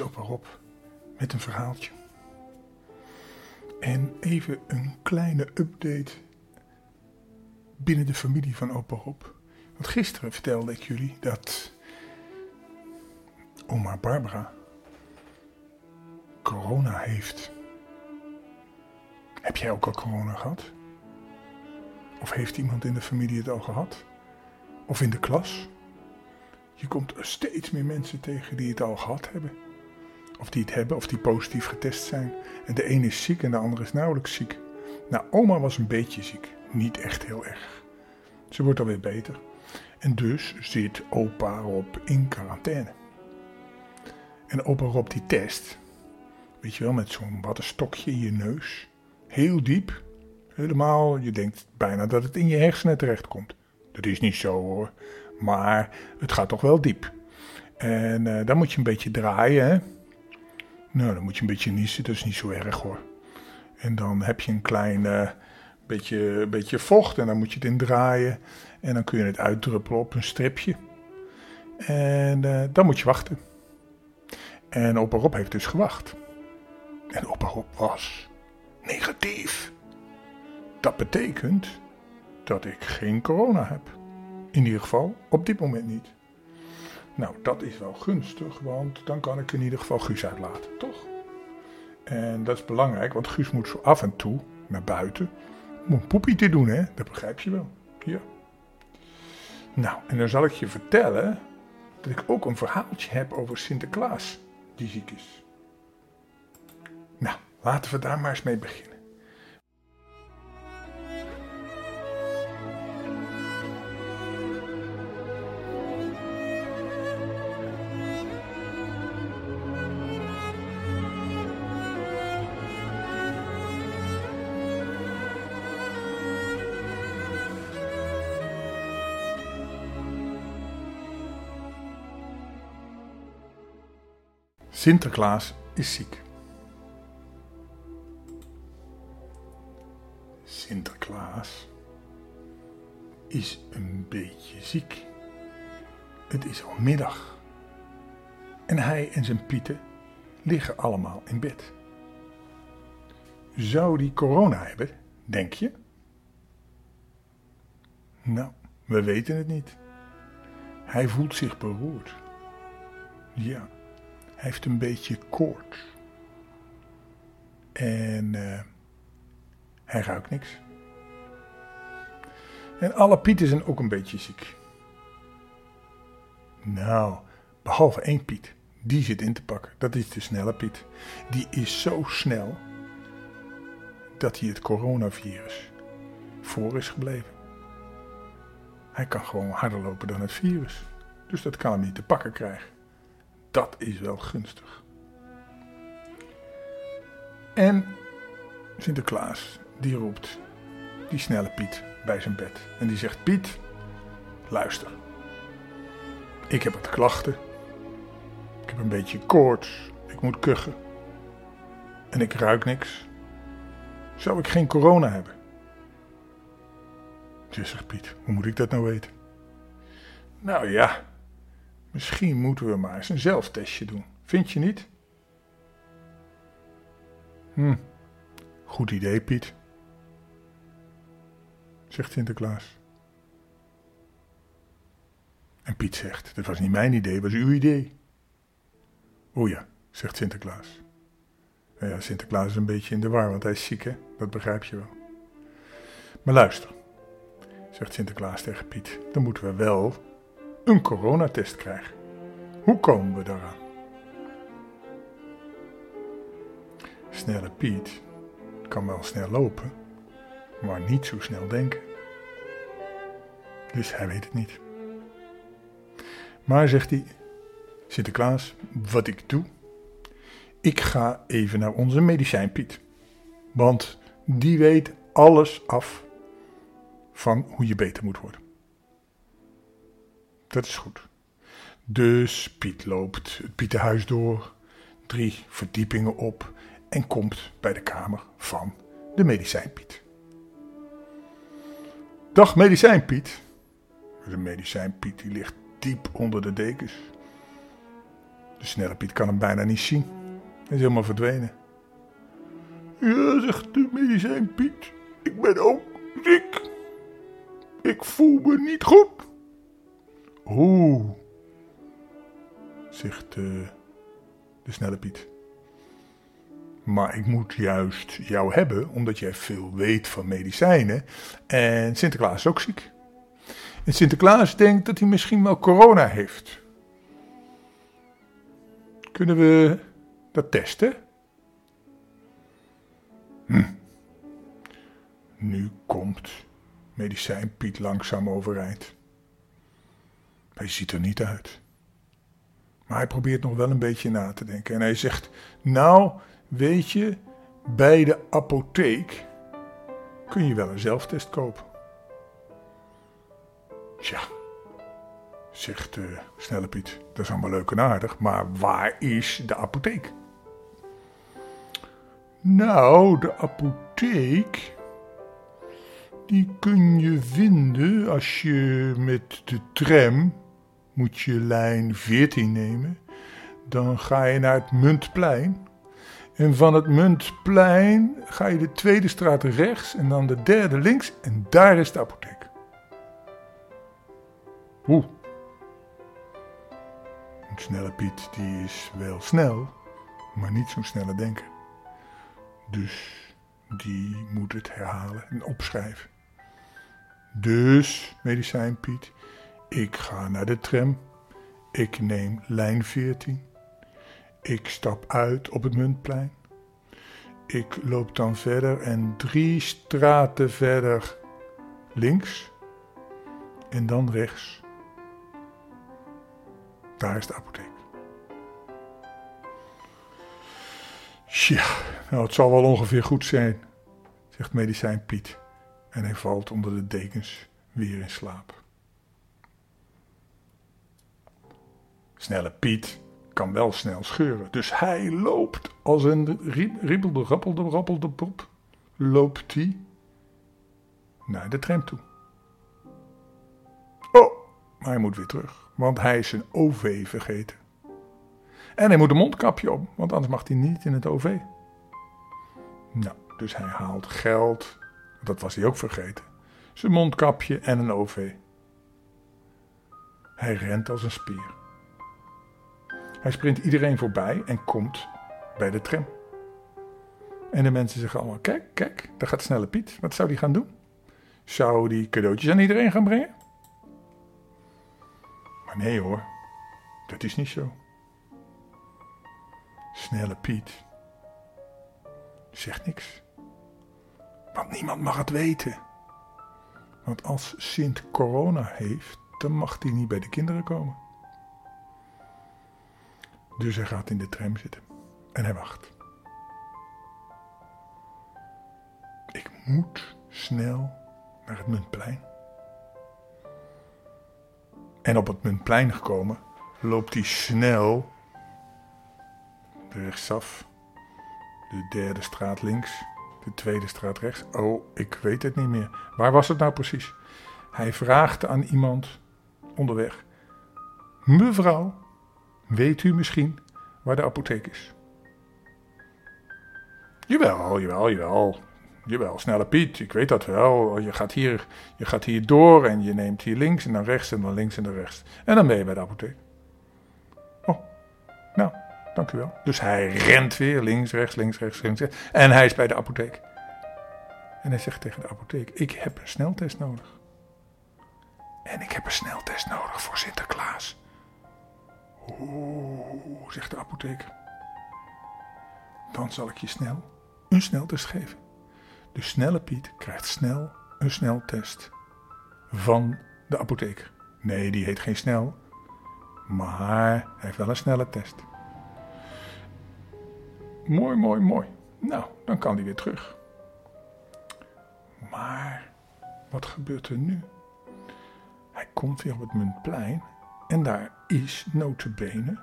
Opa Rob met een verhaaltje. En even een kleine update binnen de familie van opa Rob. Want gisteren vertelde ik jullie dat oma Barbara corona heeft. Heb jij ook al corona gehad? Of heeft iemand in de familie het al gehad? Of in de klas? Je komt er steeds meer mensen tegen die het al gehad hebben. Of die het hebben, of die positief getest zijn. En de een is ziek en de ander is nauwelijks ziek. Nou, oma was een beetje ziek. Niet echt heel erg. Ze wordt alweer beter. En dus zit opa Rob in quarantaine. En opa Rob die test. Weet je wel, met zo'n wattenstokje in je neus. Heel diep. Helemaal, je denkt bijna dat het in je hersenen terechtkomt. Dat is niet zo hoor. Maar het gaat toch wel diep. En uh, dan moet je een beetje draaien. Hè? Nou, dan moet je een beetje niezen. Dat is niet zo erg hoor. En dan heb je een klein uh, beetje, beetje vocht. En dan moet je het in draaien. En dan kun je het uitdruppelen op een stripje. En uh, dan moet je wachten. En opa Rob heeft dus gewacht. En opa Rob was negatief. Dat betekent dat ik geen corona heb. In ieder geval op dit moment niet. Nou, dat is wel gunstig, want dan kan ik in ieder geval Guus uitlaten, toch? En dat is belangrijk, want Guus moet zo af en toe naar buiten om een poepie te doen, hè? Dat begrijp je wel. Ja. Nou, en dan zal ik je vertellen dat ik ook een verhaaltje heb over Sinterklaas die ziek is. Nou, laten we daar maar eens mee beginnen. Sinterklaas is ziek. Sinterklaas is een beetje ziek. Het is al middag. En hij en zijn pieten liggen allemaal in bed. Zou die corona hebben, denk je? Nou, we weten het niet. Hij voelt zich beroerd. Ja. Hij heeft een beetje koorts. En uh, hij ruikt niks. En alle Pieten zijn ook een beetje ziek. Nou, behalve één Piet. Die zit in te pakken. Dat is de snelle Piet. Die is zo snel dat hij het coronavirus voor is gebleven. Hij kan gewoon harder lopen dan het virus. Dus dat kan hem niet te pakken krijgen. Dat is wel gunstig. En Sinterklaas, die roept die snelle Piet bij zijn bed. En die zegt: Piet, luister. Ik heb het klachten. Ik heb een beetje koorts. Ik moet kuchen. En ik ruik niks. Zou ik geen corona hebben? Zegt Piet, hoe moet ik dat nou weten? Nou ja, Misschien moeten we maar eens een zelftestje doen. Vind je niet? Hm, goed idee, Piet. Zegt Sinterklaas. En Piet zegt: Dat was niet mijn idee, dat was uw idee. O ja, zegt Sinterklaas. Nou ja, Sinterklaas is een beetje in de war, want hij is ziek, hè? Dat begrijp je wel. Maar luister, zegt Sinterklaas tegen Piet, dan moeten we wel een coronatest krijgen. Hoe komen we daaraan? Snelle Piet kan wel snel lopen, maar niet zo snel denken. Dus hij weet het niet. Maar zegt hij: Sinterklaas, wat ik doe? Ik ga even naar onze medicijn Piet. Want die weet alles af van hoe je beter moet worden. Dat is goed. Dus Piet loopt het Pietenhuis door, drie verdiepingen op en komt bij de kamer van de medicijn Piet. Dag medicijn Piet. De medicijn Piet die ligt diep onder de dekens. De snelle Piet kan hem bijna niet zien. Hij is helemaal verdwenen. Ja, zegt de medicijn Piet. Ik ben ook ziek. Ik voel me niet goed. Oeh, zegt uh, de snelle Piet. Maar ik moet juist jou hebben, omdat jij veel weet van medicijnen. En Sinterklaas is ook ziek. En Sinterklaas denkt dat hij misschien wel corona heeft. Kunnen we dat testen? Hm. Nu komt medicijn Piet langzaam overeind. Hij ziet er niet uit. Maar hij probeert nog wel een beetje na te denken. En hij zegt: Nou, weet je, bij de apotheek kun je wel een zelftest kopen. Tja, zegt uh, Snelle Piet. Dat is allemaal leuk en aardig, maar waar is de apotheek? Nou, de apotheek. Die kun je vinden als je met de tram moet je lijn 14 nemen. Dan ga je naar het Muntplein. En van het Muntplein ga je de tweede straat rechts en dan de derde links. En daar is de apotheek. Oeh. Een snelle Piet die is wel snel, maar niet zo'n snelle denker. Dus die moet het herhalen en opschrijven. Dus, medicijn Piet, ik ga naar de tram. Ik neem lijn 14. Ik stap uit op het muntplein. Ik loop dan verder en drie straten verder links en dan rechts. Daar is de apotheek. Ja, nou het zal wel ongeveer goed zijn, zegt medicijn Piet. En hij valt onder de dekens weer in slaap. Snelle Piet kan wel snel scheuren, dus hij loopt als een riebelde, rappelde, rappelde pop. Loopt hij naar de tram toe. Oh, maar hij moet weer terug, want hij is zijn OV vergeten. En hij moet een mondkapje op, want anders mag hij niet in het OV. Nou, dus hij haalt geld, dat was hij ook vergeten, zijn mondkapje en een OV. Hij rent als een spier. Hij sprint iedereen voorbij en komt bij de tram. En de mensen zeggen allemaal: Kijk, kijk, daar gaat snelle Piet. Wat zou die gaan doen? Zou die cadeautjes aan iedereen gaan brengen? Maar nee hoor, dat is niet zo. Snelle Piet zegt niks. Want niemand mag het weten. Want als Sint corona heeft, dan mag hij niet bij de kinderen komen. Dus hij gaat in de tram zitten en hij wacht. Ik moet snel naar het Muntplein. En op het Muntplein gekomen loopt hij snel rechtsaf, de derde straat links, de tweede straat rechts. Oh, ik weet het niet meer. Waar was het nou precies? Hij vraagt aan iemand onderweg: Mevrouw, Weet u misschien waar de apotheek is? Jawel, jawel, jawel. Jawel, snelle Piet, ik weet dat wel. Je gaat, hier, je gaat hier door en je neemt hier links en dan rechts en dan links en dan rechts. En dan ben je bij de apotheek. Oh, nou, dank u wel. Dus hij rent weer links, rechts, links, rechts, links. En hij is bij de apotheek. En hij zegt tegen de apotheek: Ik heb een sneltest nodig. En ik heb een sneltest nodig voor Sinterklaas. Oeh, zegt de apotheker. Dan zal ik je snel een sneltest geven. De snelle Piet krijgt snel een sneltest van de apotheker. Nee, die heet geen snel, maar hij heeft wel een snelle test. Mooi, mooi, mooi. Nou, dan kan hij weer terug. Maar wat gebeurt er nu? Hij komt weer op het Muntplein en daar is notabene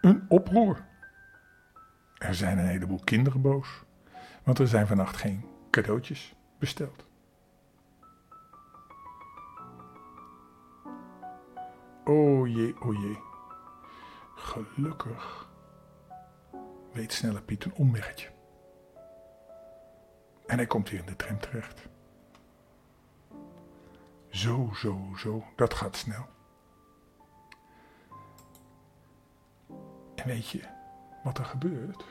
een oproer. Er zijn een heleboel kinderen boos, want er zijn vannacht geen cadeautjes besteld. O jee, o jee. Gelukkig weet Snelle Piet een omweggetje. En hij komt weer in de tram terecht. Zo, zo, zo, dat gaat snel. Weet je wat er gebeurt?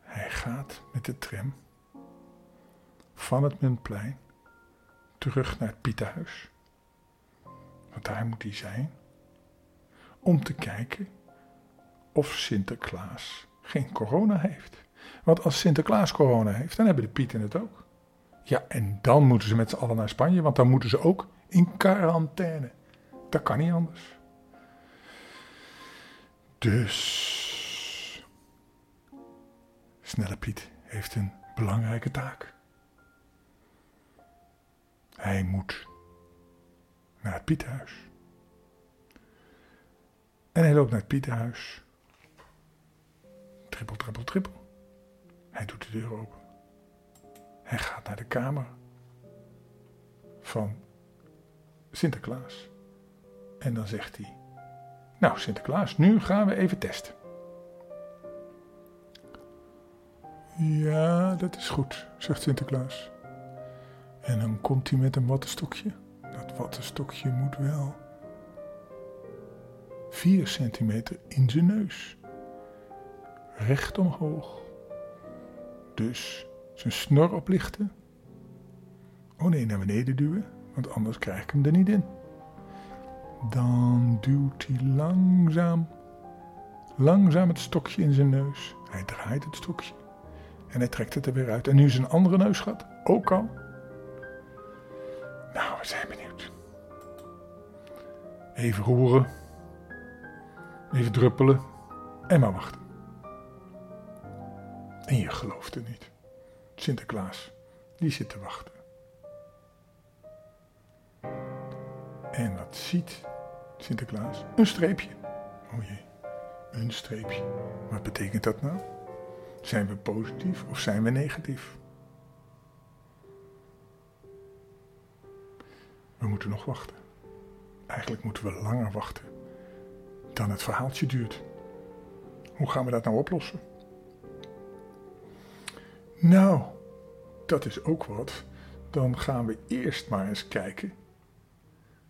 Hij gaat met de tram van het Muntplein terug naar het Pietenhuis. Want daar moet hij zijn. Om te kijken of Sinterklaas geen corona heeft. Want als Sinterklaas corona heeft, dan hebben de Pieten het ook. Ja, en dan moeten ze met z'n allen naar Spanje, want dan moeten ze ook in quarantaine. Dat kan niet anders. Dus. Snelle Piet heeft een belangrijke taak. Hij moet naar het Pietenhuis. En hij loopt naar het Pietenhuis. Trippel, trippel, trippel. Hij doet de deur open. Hij gaat naar de kamer van Sinterklaas. En dan zegt hij: Nou, Sinterklaas, nu gaan we even testen. Ja, dat is goed, zegt Sinterklaas. En dan komt hij met een wattenstokje. Dat wattenstokje moet wel 4 centimeter in zijn neus. Recht omhoog. Dus zijn snor oplichten. Oh nee, naar beneden duwen, want anders krijg ik hem er niet in. Dan duwt hij langzaam, langzaam het stokje in zijn neus. Hij draait het stokje en hij trekt het er weer uit. En nu zijn andere neusgat ook al. Nou, we zijn benieuwd. Even roeren. Even druppelen. En maar wachten. En je gelooft het niet. Sinterklaas, die zit te wachten. En wat ziet Sinterklaas? Een streepje. O jee, een streepje. Wat betekent dat nou? Zijn we positief of zijn we negatief? We moeten nog wachten. Eigenlijk moeten we langer wachten dan het verhaaltje duurt. Hoe gaan we dat nou oplossen? Nou, dat is ook wat. Dan gaan we eerst maar eens kijken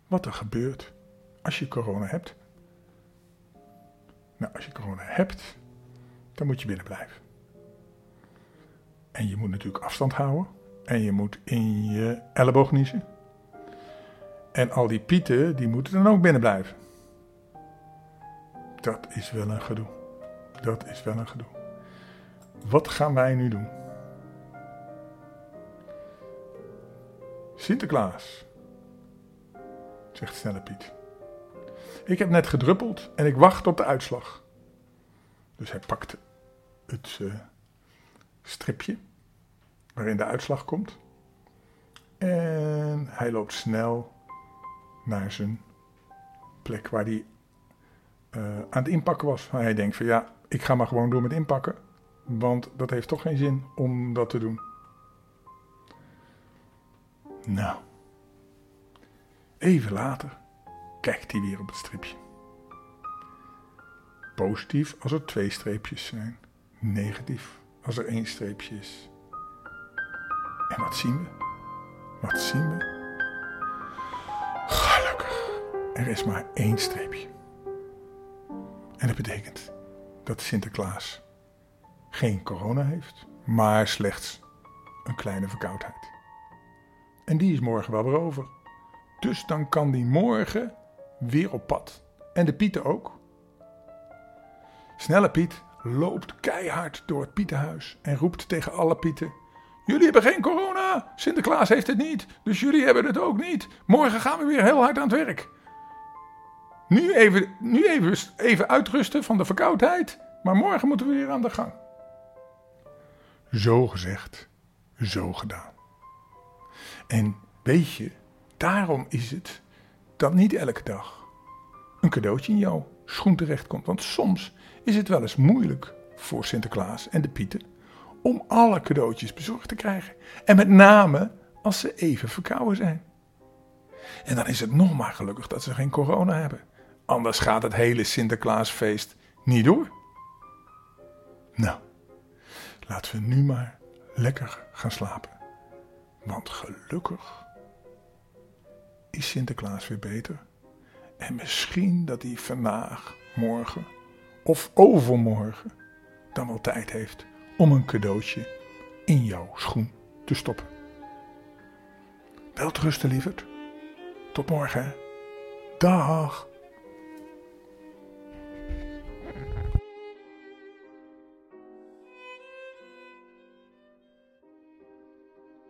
wat er gebeurt als je corona hebt. Nou, als je corona hebt, dan moet je binnen blijven. En je moet natuurlijk afstand houden. En je moet in je elleboog niezen. En al die pieten, die moeten dan ook binnen blijven. Dat is wel een gedoe. Dat is wel een gedoe. Wat gaan wij nu doen? Sinterklaas, zegt Snelle Piet. Ik heb net gedruppeld en ik wacht op de uitslag. Dus hij pakt het uh, stripje waarin de uitslag komt. En hij loopt snel naar zijn plek waar hij uh, aan het inpakken was. Hij denkt van ja, ik ga maar gewoon door met inpakken. Want dat heeft toch geen zin om dat te doen. Nou, even later kijkt hij weer op het stripje. Positief als er twee streepjes zijn. Negatief als er één streepje is. En wat zien we? Wat zien we? Gelukkig, er is maar één streepje. En dat betekent dat Sinterklaas geen corona heeft, maar slechts een kleine verkoudheid. En die is morgen wel weer over. Dus dan kan die morgen weer op pad. En de Pieten ook. Snelle Piet loopt keihard door het Pietenhuis en roept tegen alle Pieten: Jullie hebben geen corona. Sinterklaas heeft het niet. Dus jullie hebben het ook niet. Morgen gaan we weer heel hard aan het werk. Nu even, nu even, even uitrusten van de verkoudheid. Maar morgen moeten we weer aan de gang. Zo gezegd, zo gedaan. En weet je, daarom is het dat niet elke dag een cadeautje in jouw schoen terechtkomt. Want soms is het wel eens moeilijk voor Sinterklaas en de Pieten om alle cadeautjes bezorgd te krijgen. En met name als ze even verkouden zijn. En dan is het nog maar gelukkig dat ze geen corona hebben. Anders gaat het hele Sinterklaasfeest niet door. Nou, laten we nu maar lekker gaan slapen. Want gelukkig is Sinterklaas weer beter. En misschien dat hij vandaag, morgen of overmorgen dan wel tijd heeft om een cadeautje in jouw schoen te stoppen. Welterusten, lieverd. Tot morgen. Dag.